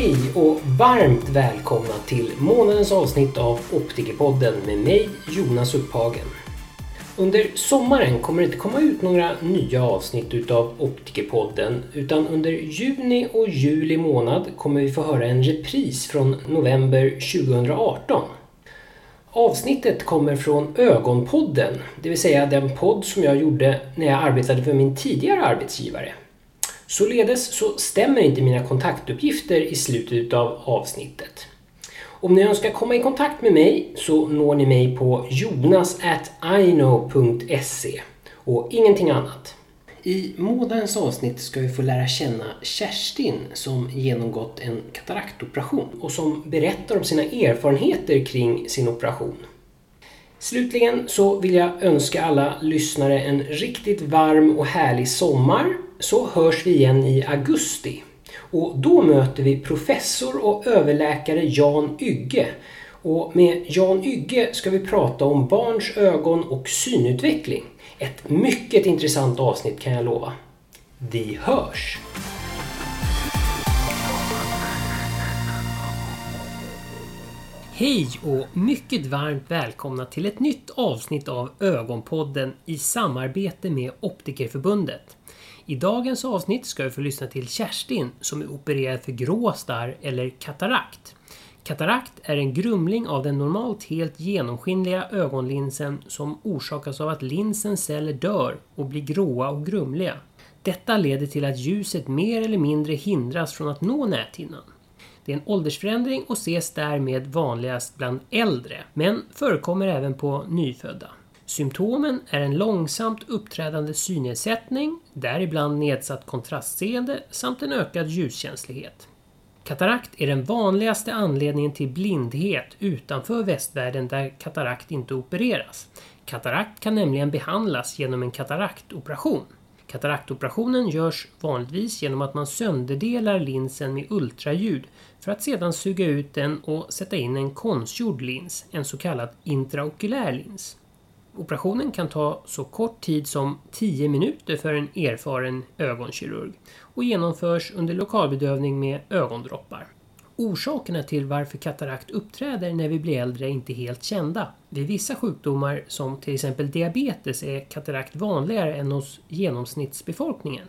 Hej och varmt välkomna till månadens avsnitt av Optikerpodden med mig Jonas Upphagen. Under sommaren kommer det inte komma ut några nya avsnitt utav Optikerpodden utan under juni och juli månad kommer vi få höra en repris från november 2018. Avsnittet kommer från Ögonpodden, det vill säga den podd som jag gjorde när jag arbetade för min tidigare arbetsgivare. Således så stämmer inte mina kontaktuppgifter i slutet av avsnittet. Om ni önskar komma i kontakt med mig så når ni mig på jonas.ino.se och ingenting annat. I månadens avsnitt ska vi få lära känna Kerstin som genomgått en kataraktoperation och som berättar om sina erfarenheter kring sin operation. Slutligen så vill jag önska alla lyssnare en riktigt varm och härlig sommar så hörs vi igen i augusti. Och då möter vi professor och överläkare Jan Ygge. Och med Jan Ygge ska vi prata om barns ögon och synutveckling. Ett mycket intressant avsnitt kan jag lova. Vi hörs! Hej och mycket varmt välkomna till ett nytt avsnitt av Ögonpodden i samarbete med Optikerförbundet. I dagens avsnitt ska vi få lyssna till Kerstin som är opererad för gråstarr eller katarakt. Katarakt är en grumling av den normalt helt genomskinliga ögonlinsen som orsakas av att linsens celler dör och blir gråa och grumliga. Detta leder till att ljuset mer eller mindre hindras från att nå näthinnan. Det är en åldersförändring och ses därmed vanligast bland äldre, men förekommer även på nyfödda. Symptomen är en långsamt uppträdande synnedsättning, däribland nedsatt kontrastseende samt en ökad ljuskänslighet. Katarakt är den vanligaste anledningen till blindhet utanför västvärlden där katarakt inte opereras. Katarakt kan nämligen behandlas genom en kataraktoperation. Kataraktoperationen görs vanligtvis genom att man sönderdelar linsen med ultraljud för att sedan suga ut den och sätta in en konstgjord lins, en så kallad intraokulär lins. Operationen kan ta så kort tid som 10 minuter för en erfaren ögonkirurg och genomförs under lokalbedövning med ögondroppar. Orsakerna till varför katarakt uppträder när vi blir äldre är inte helt kända. Vid vissa sjukdomar som till exempel diabetes är katarakt vanligare än hos genomsnittsbefolkningen.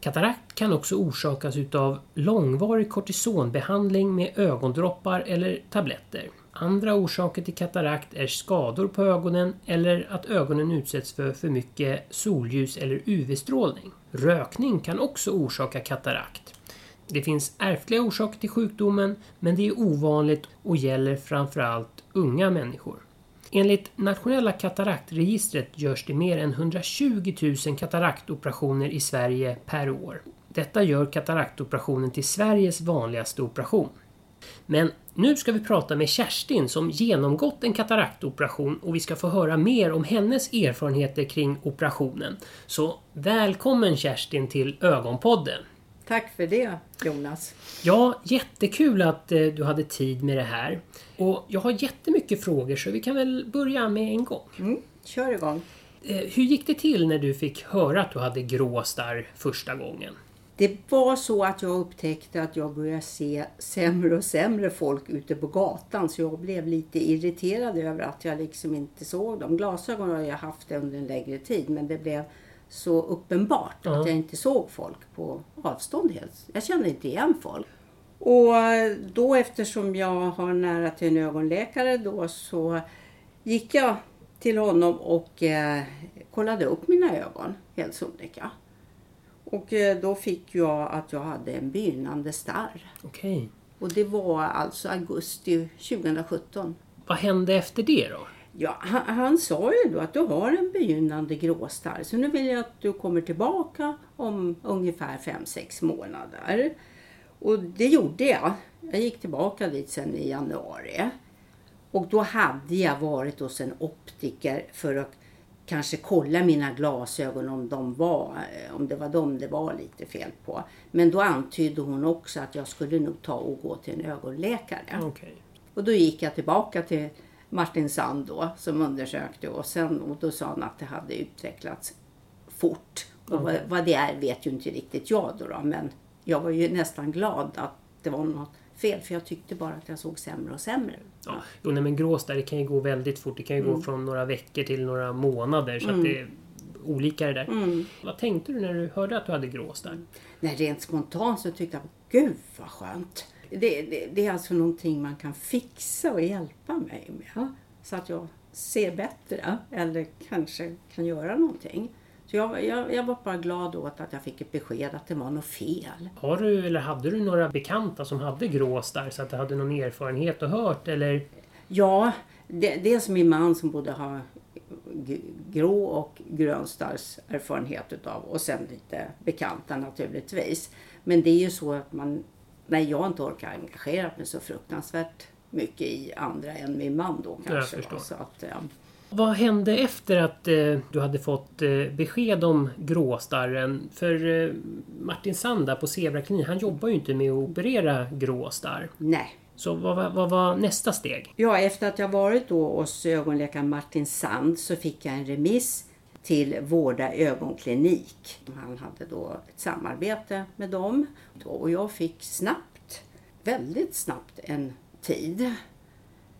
Katarakt kan också orsakas utav långvarig kortisonbehandling med ögondroppar eller tabletter. Andra orsaker till katarakt är skador på ögonen eller att ögonen utsätts för för mycket solljus eller UV-strålning. Rökning kan också orsaka katarakt. Det finns ärftliga orsaker till sjukdomen men det är ovanligt och gäller framförallt unga människor. Enligt nationella kataraktregistret görs det mer än 120 000 kataraktoperationer i Sverige per år. Detta gör kataraktoperationen till Sveriges vanligaste operation. Men nu ska vi prata med Kerstin som genomgått en kataraktoperation och vi ska få höra mer om hennes erfarenheter kring operationen. Så välkommen Kerstin till Ögonpodden! Tack för det Jonas! Ja, jättekul att eh, du hade tid med det här. Och jag har jättemycket frågor så vi kan väl börja med en gång. Mm, kör igång! Eh, hur gick det till när du fick höra att du hade gråstarr första gången? Det var så att jag upptäckte att jag började se sämre och sämre folk ute på gatan. Så jag blev lite irriterad över att jag liksom inte såg dem. Glasögon har jag haft under en längre tid men det blev så uppenbart mm. att jag inte såg folk på avstånd helt. Jag kände inte igen folk. Och då eftersom jag har nära till en ögonläkare då så gick jag till honom och eh, kollade upp mina ögon helt sonika. Och eh, då fick jag att jag hade en begynnande starr. Okej. Okay. Och det var alltså augusti 2017. Vad hände efter det då? Ja, han, han, sa ju då att du har en begynnande gråstarr. Så nu vill jag att du kommer tillbaka om ungefär 5-6 månader. Och det gjorde jag. Jag gick tillbaka dit sen i januari. Och då hade jag varit hos en optiker för att kanske kolla mina glasögon om, de var, eh, om det var dem det var lite fel på. Men då antydde hon också att jag skulle nog ta och gå till en ögonläkare. Okay. Och då gick jag tillbaka till Martin Sand då, som undersökte och, sen, och då sa han att det hade utvecklats fort. Och okay. vad, vad, det är vet ju inte riktigt jag då, då, men jag var ju nästan glad att det var något fel. För jag tyckte bara att jag såg sämre och sämre. Ja. Jo, nej, men gråstarr det kan ju gå väldigt fort. Det kan ju gå Mm. från några veckor till några månader. Så att det är olika det där. Mm. Vad tänkte du när du hörde att du hade gråstarr? Nej, rent spontant så tyckte jag, gud vad skönt. Det, det, det är alltså någonting man kan fixa och hjälpa mig med. Så att jag ser bättre eller kanske kan göra någonting. Så jag, jag, jag var bara glad åt att jag fick ett besked att det var något fel. Har du eller hade du några bekanta som hade gråstarr så att du hade någon erfarenhet och hört eller? Ja, det, dels min man som både har g- grå och grönstarrs erfarenhet utav och sen lite bekanta naturligtvis. Men det är ju så att man, när jag inte orkar engagera mig så fruktansvärt mycket i andra än min man då Jag kanske. förstår. va. Så att. Vad hände efter att eh, du hade fått eh, besked om gråstarren? För eh, Martin Sanda på Zebrakliniken, han jobbar ju inte med att operera gråstarr. Nej. Så vad, var- vad var nästa steg? Ja, efter att jag varit då hos ögonläkaren Martin Sand så fick jag en remiss till Vårda ögonklinik. Han hade då ett samarbete med dem och jag fick snabbt, väldigt snabbt en tid.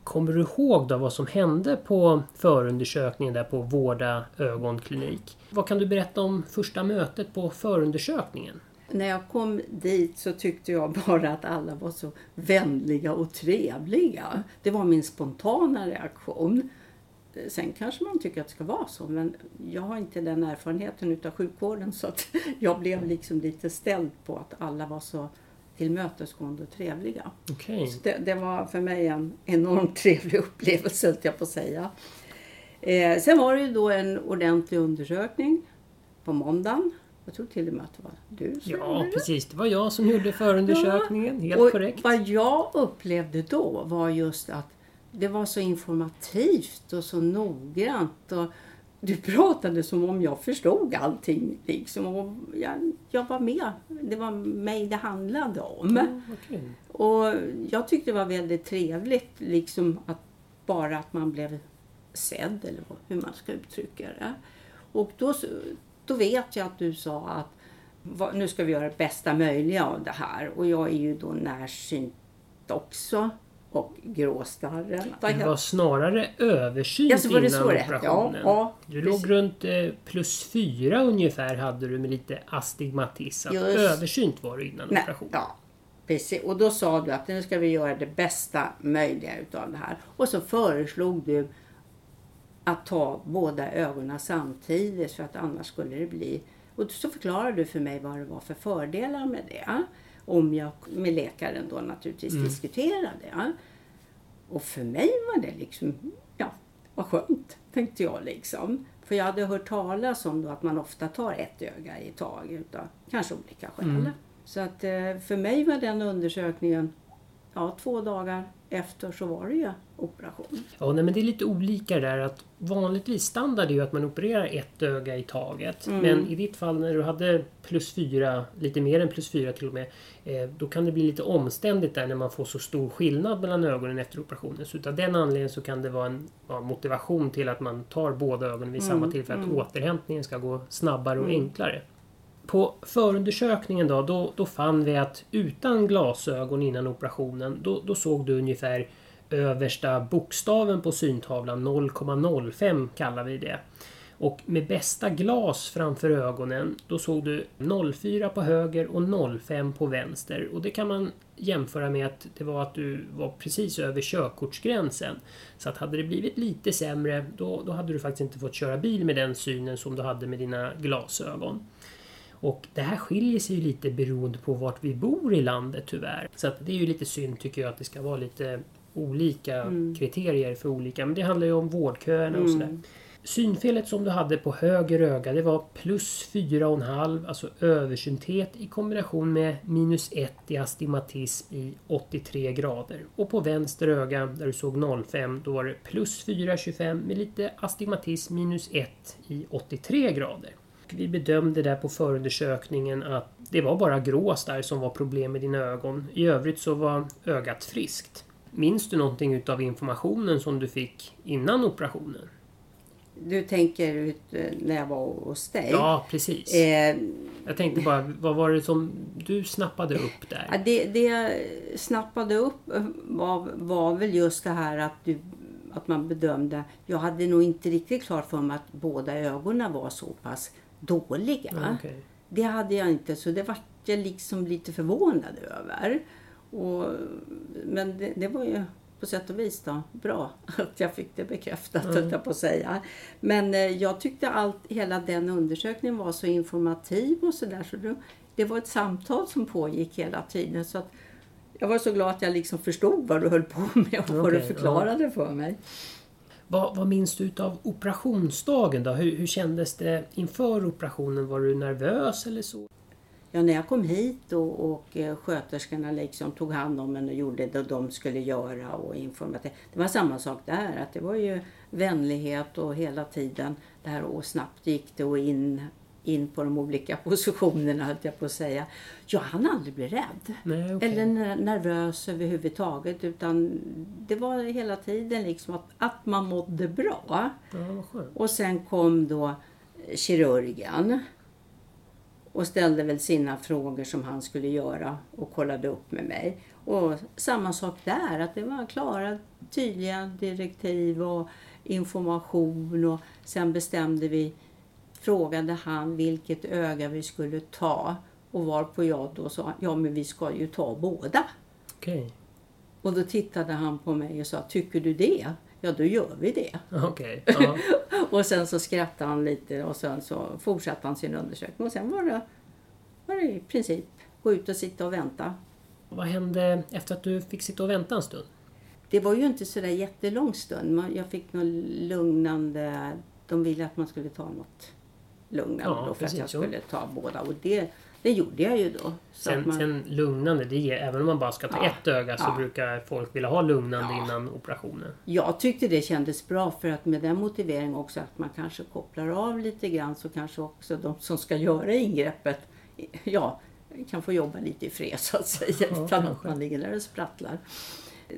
Kommer du ihåg då vad som hände på förundersökningen där på Vårda ögonklinik? Vad kan du berätta om första mötet på förundersökningen? När jag kom dit så tyckte jag bara att alla var så vänliga och trevliga. Det var min spontana reaktion. Sen kanske man tycker att det ska vara så, men jag har inte den erfarenheten utav sjukvården så att jag blev liksom lite ställd på att alla var så tillmötesgående och trevliga. Så det, det var för mig en enormt trevlig upplevelse, höll jag på att säga. Eh, sen var det ju då en ordentlig undersökning på måndagen. Jag tror till och med att det var du som Ja, gjorde precis. Det var jag som gjorde förundersökningen. Helt och korrekt. Vad jag upplevde då var just att det var så informativt och så noggrant. Och du pratade som om jag förstod allting. Liksom, och jag, jag var med. Det var mig det handlade om. Vad kul. Och jag tyckte det var väldigt trevligt liksom att bara att man blev sedd eller hur man ska uttrycka det. Och då, då vet jag att du sa att "Va- nu ska vi göra det bästa möjliga av det här. Och jag är ju då närsynt också. Och gråstarren. Det var snarare översynt Ja, så var det innan det operationen. Ja, ja, du precis. låg runt eh, plus fyra ungefär hade du med lite astigmatism. Översynt var du innan Nej, operationen. ja, precis. Och då sa du att nu ska vi göra det bästa möjliga utav det här. Och så föreslog du att ta båda ögonen samtidigt för att annars skulle det bli... Och så förklarade du för mig vad det var för fördelar med det. Om jag med läkaren då naturligtvis diskuterade det. Och för mig var det liksom, ja, vad skönt, tänkte jag liksom. För jag hade hört talas om då att man ofta tar ett öga i taget utav kanske olika skäl. Så att eh, för mig var den undersökningen, ja två dagar efter så var det ju operation. Ja, nej, men det är lite olika där att vanligtvis standard är ju att man opererar ett öga i taget. Mm. Men i ditt fall när du hade plus fyra, lite mer än plus fyra till och med, eh, då kan det bli lite omständigt där när man får så stor skillnad mellan ögonen efter operationen. Så utav den anledningen så kan det vara en ja, motivation till att man tar båda ögonen vid Mm, samma tillfälle, att återhämtningen ska gå snabbare och enklare. På förundersökningen då, då, då fann vi att utan glasögon innan operationen, då, då såg du ungefär översta bokstaven på syntavlan, 0,05 kallar vi det. Och med bästa glas framför ögonen, då såg du 0,4 på höger och 0,5 på vänster. Och det kan man jämföra med att det var att du var precis över körkortsgränsen. Så att hade det blivit lite sämre, då, då hade du faktiskt inte fått köra bil med den synen som du hade med dina glasögon. Och det här skiljer sig ju lite beroende på vart vi bor i landet tyvärr. Så att det är ju lite synd tycker jag att det ska vara lite olika kriterier för olika. Men det handlar ju om vårdköerna och sådär. Synfelet som du hade på höger öga det var plus 4,5 alltså översynthet i kombination med minus 1 i astigmatism i 83 grader. Och på vänster öga där du såg 0,5 då var det plus 4,25 med lite astigmatism minus 1 i 83 grader. Vi bedömde där på förundersökningen att det var bara grås där som var problem med dina ögon. I övrigt så var ögat friskt. Minns du någonting utav informationen som du fick innan operationen? Du tänker ut eh, när jag var hos dig? Ja, precis. Eh, Jag tänkte bara, vad var det som du snappade upp där? det, det jag snappade upp eh, var, var väl just det här att, du, att man bedömde... Jag hade nog inte riktigt klart för mig att båda ögonen var så pass dåliga. Ja, okej. Det hade jag inte, så det var jag liksom lite förvånad över. Och, men det, det var ju på sätt och vis då bra att jag fick det bekräftat, Mm. jag på att säga. Men eh, jag tyckte allt, hela den undersökningen var så informativ och sådär. Så det, det var ett samtal som pågick hela tiden. Så att jag var så glad att jag liksom förstod vad du höll på med och vad du förklarade för mig. Vad, vad minns du av operationsdagen då? Hur, hur kändes det inför operationen? Var du nervös eller så? Ja, när jag kom hit och, och eh, sköterskorna liksom tog hand om en och gjorde det de skulle göra och informativ. Det var samma sak där, att det var ju vänlighet och hela tiden det här och snabbt gick det och in, in på de olika positionerna höll jag på att säga. Jag hann aldrig bli rädd. Nej, okej. Eller ner- nervös överhuvudtaget utan det var hela tiden liksom att, att man mådde bra. Ja. Och sen kom då kirurgen och ställde väl sina frågor som han skulle göra och kollade upp med mig. Och samma sak där, att det var klara, tydliga direktiv och information och sen bestämde vi, frågade han vilket öga vi skulle ta och varpå jag då sa, ja men vi ska ju ta båda. Okej. Och då tittade han på mig och sa, tycker du det? Ja, då gör vi det. Okej. Ja. Och sen så skrattade han lite och sen så fortsatte han sin undersökning. Och sen var det, var det i princip gå ut och sitta och vänta. Vad hände efter att du fick sitta och vänta en stund? Det var ju inte så där jättelång stund. Jag fick något lugnande. De ville att man skulle ta något lugnande Ja, då för att jag precis, jo. skulle ta båda. Och det, det gjorde jag ju då. Så Sen, att man, sen lugnande, det ger, även om man bara ska ta Ja, ett öga så ja. brukar folk vilja ha lugnande Ja. innan operationen. Jag tyckte det kändes bra för att med den motiveringen också att man kanske kopplar av lite grann så kanske också de som ska göra ingreppet ja, kan få jobba lite i fred så att säga utan att kanske. man ligger där och sprattlar.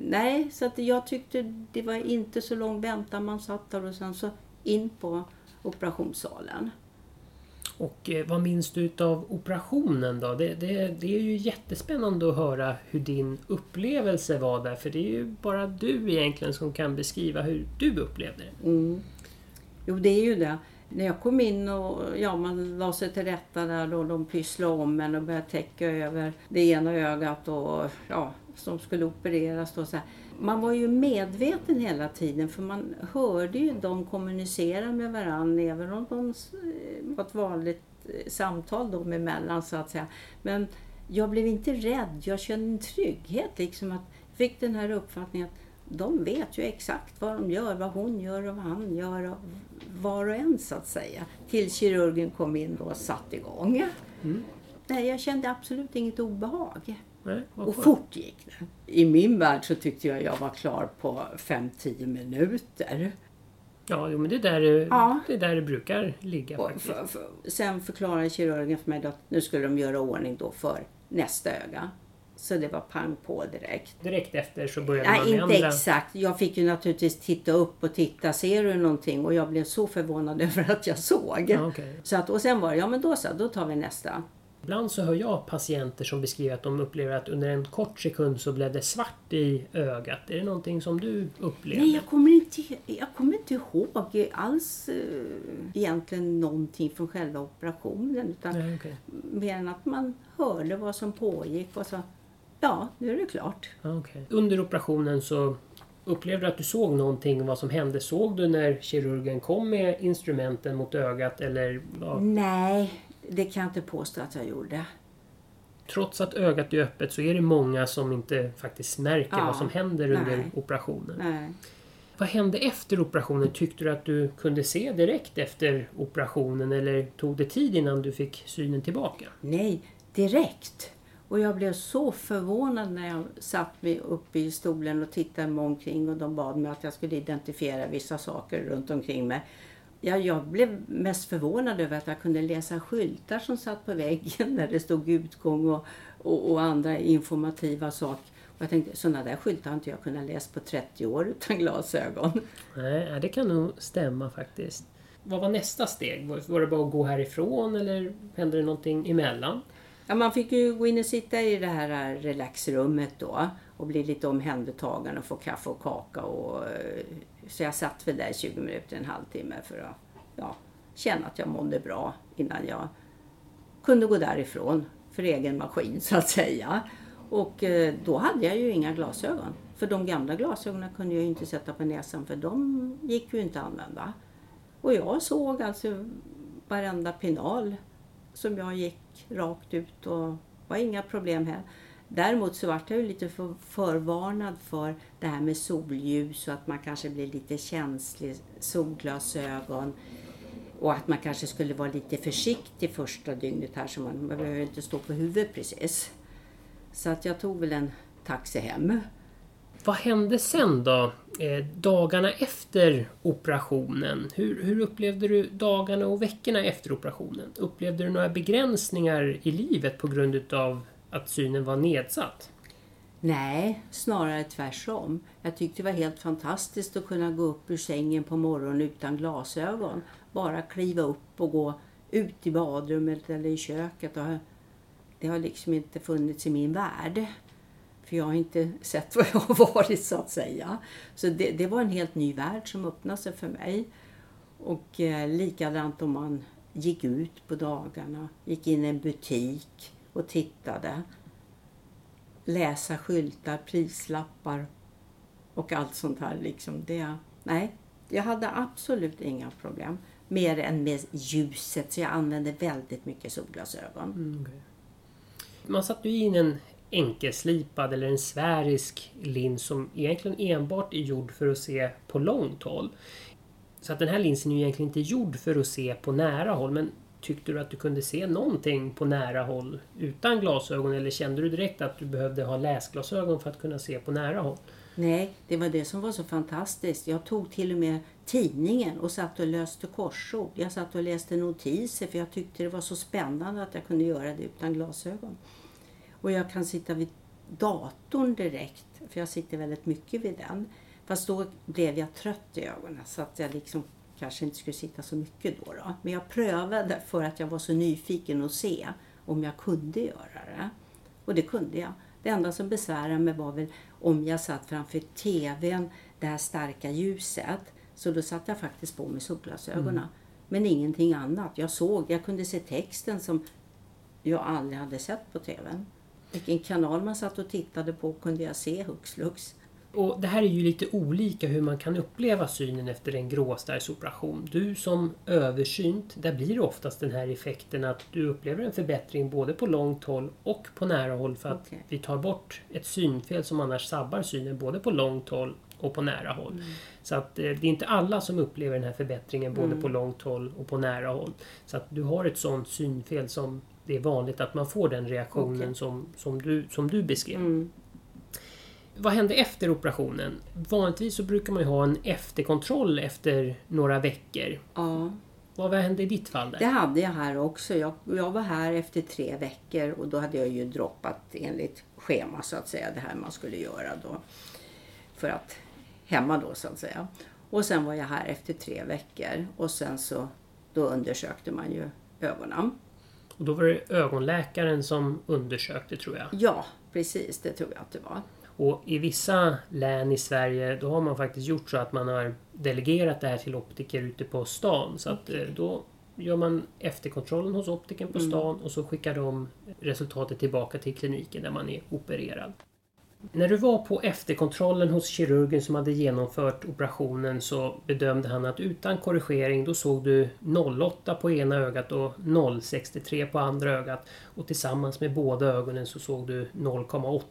Nej, så att jag tyckte det var inte så lång väntan. Man satt där och sen så in på operationssalen. Och eh, vad minns du av operationen då? Det, det, det är ju jättespännande att höra hur din upplevelse var där. För det är ju bara du egentligen som kan beskriva hur du upplevde det. Mm. Jo, det är ju det. När jag kom in och ja, man la sig till rätta där och de pysslade om en och började täcka över det ena ögat och ja, som skulle opereras. Då, så här. Man var ju medveten hela tiden för man hörde ju dem kommunicera med varandra även om de eh, var ett vanligt eh, samtal dem emellan så att säga. Men jag blev inte rädd, jag kände en trygghet liksom att jag fick den här uppfattningen att de vet ju exakt vad de gör, vad hon gör och vad han gör. Och var och en så att säga. Till kirurgen kom in och satte igång. Mm. Nej, jag kände absolut inget obehag. Nej, Och fort gick det. I min värld så tyckte jag jag var klar på 5-10 minuter. Ja, jo, men det är, där, det- Ja. det är där det brukar ligga Och faktiskt. för, för, sen förklarade kirurgen för mig att nu skulle de göra ordning då för nästa öga. Så det var pang på direkt. Direkt efter så började man Nej, med inte andra... exakt. Jag fick ju naturligtvis titta upp och titta, ser du någonting? Och jag blev så förvånad över att jag såg. Ja, okej. Så att, och sen var det, ja men då så, då tar vi nästa. Ibland så hör jag patienter som beskriver att de upplever att under en kort sekund så blev det svart i ögat. Är det någonting som du upplevde? Nej, jag kommer inte, jag kommer inte ihåg alls eh, egentligen någonting från själva operationen. Utan Nej, okej. mer än att man hörde vad som pågick och så, ja, nu är det klart. Okej. Under operationen så upplevde du att du såg någonting vad som hände? Såg du när kirurgen kom med instrumenten mot ögat eller ja, Nej, det kan jag inte påstå att jag gjorde. trots att ögat är öppet så är det många som inte faktiskt märker Ja, vad som händer under nej. operationen. Nej. Vad hände efter operationen? Tyckte du att du kunde se direkt efter operationen eller tog det tid innan du fick synen tillbaka? Nej, direkt. Och jag blev så förvånad när jag satt mig uppe i stolen och tittade mig omkring och de bad mig att jag skulle identifiera vissa saker runt omkring mig. Ja, jag blev mest förvånad över att jag kunde läsa skyltar som satt på väggen där det stod utgång och, och, och andra informativa saker. Och jag tänkte, sådana där skyltar har inte jag kunnat läsa på 30 år utan glasögon. Nej, det kan nog stämma faktiskt. vad var nästa steg? Var, det bara att gå härifrån eller hände det någonting emellan? Ja, man fick ju gå in och sitta i det här relaxrummet då och bli lite omhändertagen och få kaffe och kaka. Och, eh, så jag satt väl där 20 minuter, en halvtimme för att ja, känna att jag mådde bra innan jag kunde gå därifrån för egen maskin så att säga. Och eh, då hade jag ju inga glasögon. För de gamla glasögonen kunde jag ju inte sätta på näsan för de gick ju inte att använda. Och jag såg alltså varenda pinal som jag gick rakt ut och var inga problem här. Däremot så vart jag ju lite för, förvarnad för det här med solljus och att man kanske blir lite känslig, solglasögon. Och att man kanske skulle vara lite försiktig första dygnet här så man, man behöver inte stå på huvudet precis. Så att jag tog väl en taxi hem. Vad hände sen då? Eh, dagarna efter operationen. Hur, hur, upplevde du dagarna och veckorna efter operationen? Upplevde du några begränsningar i livet på grund av att synen var nedsatt? Nej, snarare tvärtom. Jag tyckte det var helt fantastiskt att kunna gå upp ur sängen på morgonen utan glasögon. Bara kliva upp och gå ut i badrummet eller i köket. Det har liksom inte funnits i min värld. För jag har inte sett vad jag har varit så att säga. Så det, det var en helt ny värld som öppnade sig för mig. Och eh, likadant om man gick ut på dagarna, gick in i en butik och tittade. Läsa skyltar, prislappar och allt sånt här. Liksom. Det, nej, jag hade absolut inga problem. Mer än med ljuset, så jag använde väldigt mycket solglasögon. Mm, okay. Man satte ju in en enkelslipad eller en sfärisk lins som egentligen enbart är gjord för att se på långt håll. Så att den här linsen är egentligen inte gjord för att se på nära håll men Tyckte du att du kunde se någonting på nära håll utan glasögon eller kände du direkt att du behövde ha läsglasögon för att kunna se på nära håll? Nej, det var det som var så fantastiskt. Jag tog till och med tidningen och satt och löste korsord. Jag satt och läste notiser för jag tyckte det var så spännande att jag kunde göra det utan glasögon. Och jag kan sitta vid datorn direkt, för jag sitter väldigt mycket vid den. Fast då blev jag trött i ögonen så att jag liksom kanske inte skulle sitta så mycket då, då. Men jag prövade för att jag var så nyfiken att se om jag kunde göra det. Och det kunde jag. Det enda som besvärade mig var väl om jag satt framför TVn, det här starka ljuset. Så då satte jag faktiskt på mig solglasögonen. Mm. Men ingenting annat. Jag såg, jag kunde se texten som jag aldrig hade sett på TVn. Vilken kanal man satt och tittade på kunde jag se hux flux. Och det här är ju lite olika hur man kan uppleva synen efter en gråstarrsoperation. Du som översynt, där blir det oftast den här effekten att du upplever en förbättring både på långt håll och på nära håll för att okay. vi tar bort ett synfel som annars sabbar synen både på långt håll och på nära håll. Mm. Så att eh, det är inte alla som upplever den här förbättringen både mm. på långt håll och på nära håll. Så att du har ett sånt synfel som det är vanligt att man får den reaktionen okay. som, som, du, som du beskrev. Mm. Vad hände efter operationen? Vanligtvis så brukar man ju ha en efterkontroll efter några veckor. Ja. Vad hände i ditt fall? Där? Det hade jag här också. Jag, jag var här efter tre veckor och då hade jag ju droppat enligt schema så att säga det här man skulle göra då. För att hemma då så att säga. Och sen var jag här efter tre veckor och sen så då undersökte man ju ögonen. Och då var det ögonläkaren som undersökte tror jag? Ja, precis. Det tror jag att det var. Och i vissa län i Sverige då har man faktiskt gjort så att man har delegerat det här till optiker ute på stan. Så att. Eh, då gör man efterkontrollen hos optiken på mm. stan och så skickar de resultatet tillbaka till kliniken där man är opererad. När du var på efterkontrollen hos kirurgen som hade genomfört operationen så bedömde han att utan korrigering då såg du 0,8 på ena ögat och 0,63 på andra ögat. Och tillsammans med båda ögonen så såg du 0,8.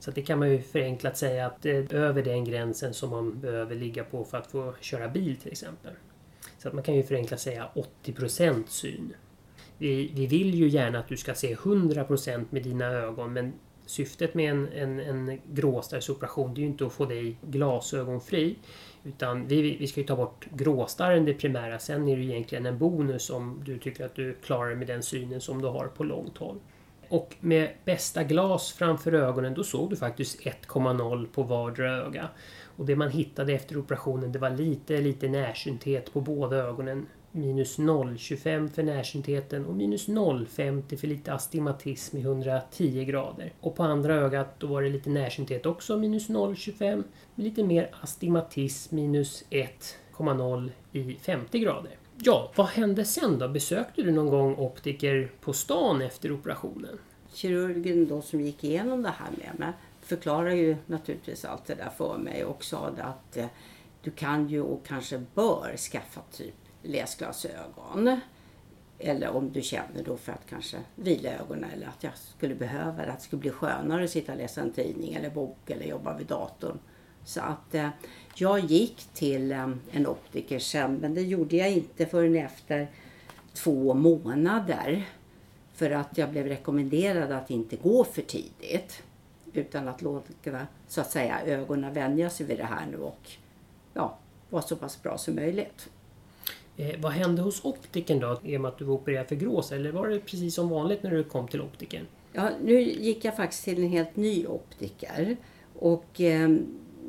Så det kan man ju förenklat säga att det är över den gränsen som man behöver ligga på för att få köra bil till exempel. Så att man kan ju förenklat säga 80% syn. Vi, vi vill ju gärna att du ska se 100% med dina ögon men syftet med en, en, en gråstarrsoperation det är ju inte att få dig glasögonfri. Utan vi, vi ska ju ta bort gråstarren det primära. Sen är det egentligen en bonus om du tycker att du klarar med den synen som du har på långt håll och med bästa glas framför ögonen då såg du faktiskt 1,0 på vardera öga. Och det man hittade efter operationen det var lite, lite närsynthet på båda ögonen. Minus 0,25 för närsyntheten och minus 0,50 för lite astigmatism i 110 grader. Och på andra ögat då var det lite närsynthet också, minus 0,25. Lite mer astigmatism, minus 1,0 i 50 grader. Ja, vad hände sen då? Besökte du någon gång optiker på stan efter operationen? Kirurgen då som gick igenom det här med mig förklarade ju naturligtvis allt det där för mig och sa att eh, du kan ju och kanske bör skaffa typ läsglasögon. Eller om du känner då för att kanske vila ögonen eller att jag skulle behöva det. Att det skulle bli skönare att sitta och läsa en tidning eller bok eller jobba vid datorn. Så att eh, jag gick till eh, en optiker sen men det gjorde jag inte förrän efter två månader. För att jag blev rekommenderad att inte gå för tidigt. Utan att låta så att säga ögonen vänja sig vid det här nu och ja, vara så pass bra som möjligt. Eh, vad hände hos optiken då? I och med att du var opererad för grås eller var det precis som vanligt när du kom till optiken? Ja, nu gick jag faktiskt till en helt ny optiker. Och eh,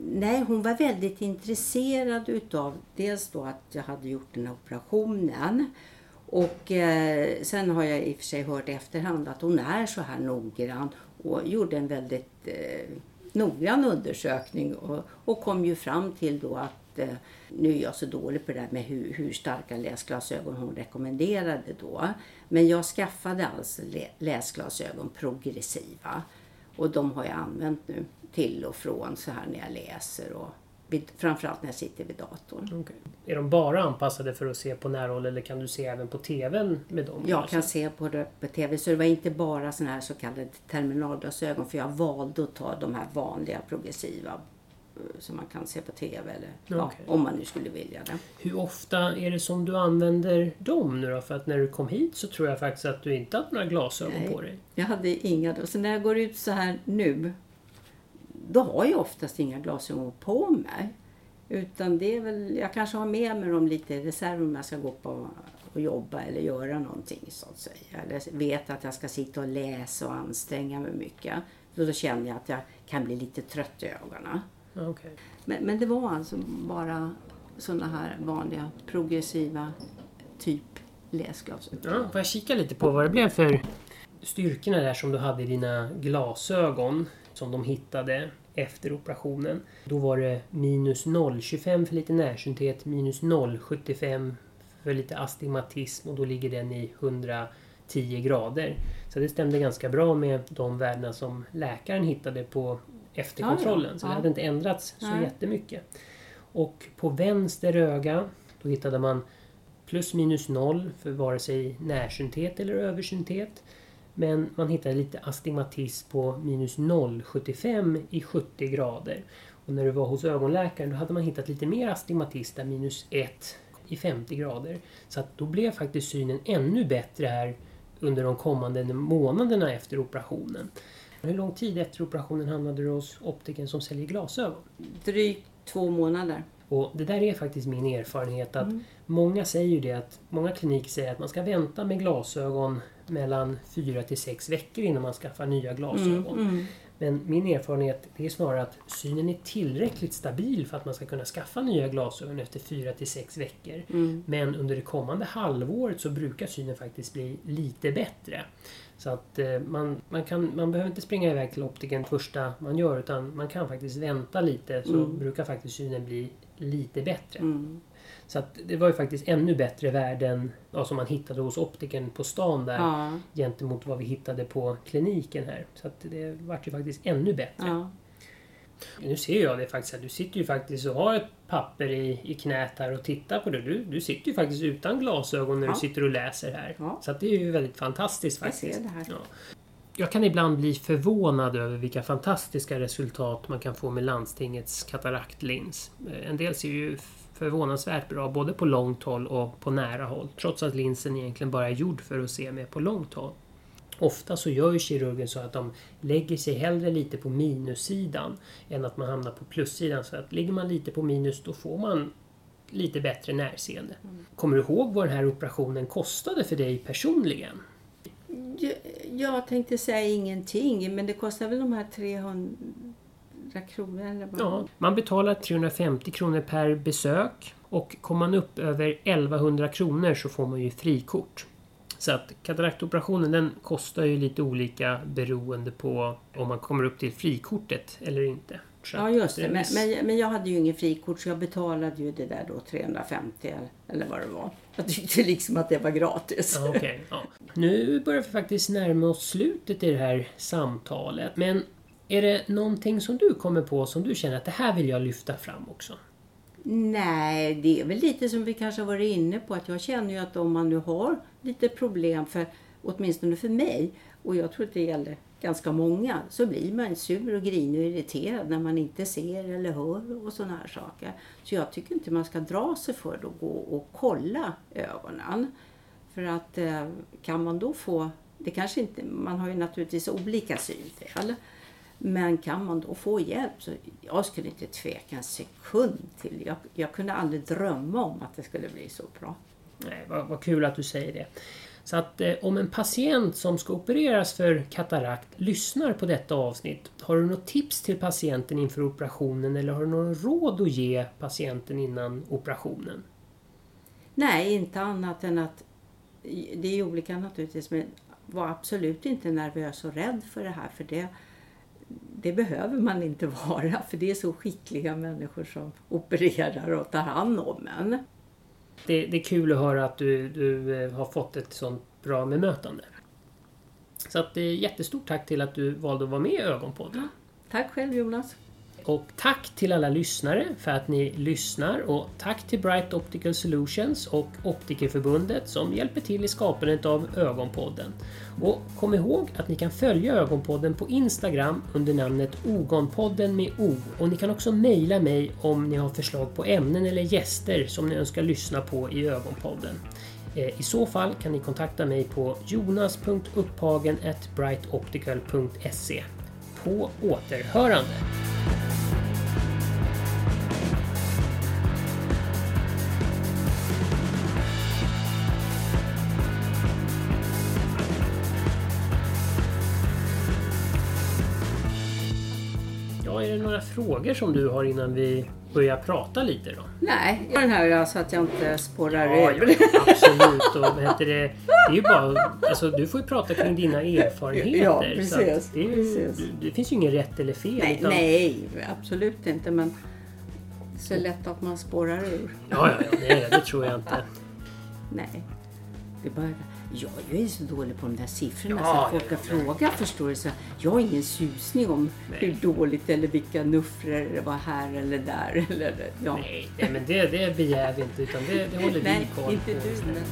nej, hon var väldigt intresserad utav dels då att jag hade gjort den här operationen. Och eh, sen har jag i och för sig hört i efterhand att hon är så här noggrann och gjorde en väldigt eh, noggrann undersökning och, och kom ju fram till då att eh, nu är jag så dålig på det där med hur, hur starka läsglasögon hon rekommenderade då. Men jag skaffade alltså läsglasögon progressiva och de har jag använt nu till och från så här när jag läser och vid, framförallt när jag sitter vid datorn. Okay. Är de bara anpassade för att se på närhåll eller kan du se även på TVn med dem? Jag alltså? kan se på det på TV så det var inte bara såna här så kallade terminalglasögon för jag valde att ta de här vanliga progressiva som man kan se på TV eller okay. ja, om man nu skulle vilja det. Hur ofta är det som du använder dem nu då? För att när du kom hit så tror jag faktiskt att du inte hade några glasögon Nej, på dig. jag hade inga då. Så när jag går ut så här nu då har jag oftast inga glasögon på mig. Utan det är väl, jag kanske har med mig dem lite i reserv om jag ska gå på och jobba eller göra någonting så att säga. Eller vet att jag ska sitta och läsa och anstränga mig mycket. Då känner jag att jag kan bli lite trött i ögonen. Okay. Men, men det var alltså bara sådana här vanliga progressiva typ läsglasögon. Ja, får jag kika lite på vad det blev för styrkorna där som du hade i dina glasögon som de hittade efter operationen. Då var det minus 0,25 för lite närsynthet, minus 0,75 för lite astigmatism och då ligger den i 110 grader. Så det stämde ganska bra med de värdena som läkaren hittade på efterkontrollen. Ja, ja. Så det hade inte ändrats så Nej. jättemycket. Och på vänster öga då hittade man plus minus noll för vare sig närsynthet eller översynthet. Men man hittade lite astigmatism på minus 0,75 i 70 grader. Och när du var hos ögonläkaren då hade man hittat lite mer astigmatism där minus 1 i 50 grader. Så att då blev faktiskt synen ännu bättre här under de kommande månaderna efter operationen. Hur lång tid efter operationen hamnade du hos optiken som säljer glasögon? Drygt två månader. Och Det där är faktiskt min erfarenhet att mm. många säger det att många kliniker säger att man ska vänta med glasögon mellan fyra till sex veckor innan man skaffar nya glasögon. Mm, mm. Men min erfarenhet är snarare att synen är tillräckligt stabil för att man ska kunna skaffa nya glasögon efter fyra till sex veckor. Mm. Men under det kommande halvåret så brukar synen faktiskt bli lite bättre. Så att eh, man, man, kan, man behöver inte springa iväg till optiken första man gör utan man kan faktiskt vänta lite så mm. brukar faktiskt synen bli lite bättre. Mm. Så att det var ju faktiskt ännu bättre värden ja, som man hittade hos optiken på stan där ja. gentemot vad vi hittade på kliniken här. Så att det vart ju faktiskt ännu bättre. Ja. Nu ser jag det faktiskt att du sitter ju faktiskt och har ett papper i, i knät här och tittar på det. Du, du sitter ju faktiskt utan glasögon när ja. du sitter och läser här. Ja. Så det är ju väldigt fantastiskt faktiskt. Jag ser det här. Ja. Jag kan ibland bli förvånad över vilka fantastiska resultat man kan få med landstingets katarакtlins. En del ser ju förvånansvärt bra både på långt håll och på nära håll. Trots att linsen egentligen bara är gjord för att se med på långt håll. Ofta så gör ju kirurgen så att de lägger sig hellre lite på minussidan än att man hamnar på plussidan. Så att ligger man lite på minus då får man lite bättre närseende. Mm. Kommer du ihåg vad den här operationen kostade för dig personligen? Jag tänkte säga ingenting, men det kostar väl de här 300 kronor eller vad? Ja, man betalar 350 kronor per besök och kommer man upp över 1100 kronor så får man ju frikort. Så att kataraktoperationen den kostar ju lite olika beroende på om man kommer upp till frikortet eller inte. Så Ja, just det. Men, men, men jag hade ju ingen frikort så jag betalade ju det där då 350 eller- vad det var. Jag tyckte liksom att det var gratis. Ja, okej, ja. Nu börjar vi faktiskt närma oss slutet i det här samtalet. Men är det någonting som du kommer på som du känner att det här vill jag lyfta fram också? Nej, det är väl lite som vi kanske har varit inne på att jag känner ju att om man nu har lite problem, för åtminstone för mig, och jag tror att det gäller ganska många, så blir man sur och grinig och irriterad när man inte ser eller hör och sådana här saker. Så jag tycker inte man ska dra sig för att gå och kolla ögonen. För att eh, kan man då få, det kanske inte, man har ju naturligtvis olika synfel. Men kan man då få hjälp så jag skulle inte tveka en sekund till. Jag, jag kunde aldrig drömma om att det skulle bli så bra. Nej, vad, vad kul att du säger det. Så att eh, om en patient som ska opereras för katarakt lyssnar på detta avsnitt, har du något tips till patienten inför operationen eller har du några råd att ge patienten innan operationen? Nej, inte annat än att det är olika naturligtvis, men var absolut inte nervös och rädd för det här. För det, det behöver man inte vara, för det är så skickliga människor som opererar och tar hand om en. Det, det är kul att höra att du, du eh, har fått ett sånt bra bemötande. Så att, eh, jättestort tack till att du valde att vara med i Ögonpodden. Tack själv Jonas. Och tack till alla lyssnare för att ni lyssnar och tack till Bright Optical Solutions och Optikerförbundet som hjälper till i skapandet av Ögonpodden. Och kom ihåg att ni kan följa Ögonpodden på Instagram under namnet Ogonpodden med O och ni kan också mejla mig om ni har förslag på ämnen eller gäster som ni önskar lyssna på i Ögonpodden. Eh, I så fall kan ni kontakta mig på jonas.upphagen.brightoptical.se. På återhörande! Är det några frågor som du har innan vi börjar prata lite då? Nej, jag den här så att jag inte spårar Ja, ur. ja, absolut. Och heter det, det är ju bara, alltså, du får ju prata kring dina erfarenheter. Ja, precis, det, är precis. det finns ju ingen rätt eller fel. Nej, utan, nej, absolut inte. Men så lätt att man spårar ur. Ja, ja, ja nej, det tror jag inte. Nej. Det är bara, jag är så dålig på de där siffrorna Ja, så folk ja, kan fråga förstår du. Så jag har ingen susning om Nej. hur dåligt eller vilka nuffror det var här eller där. Eller, ja. Nej, men det, det begär vi inte utan det, det håller vi koll inte på. du. Men...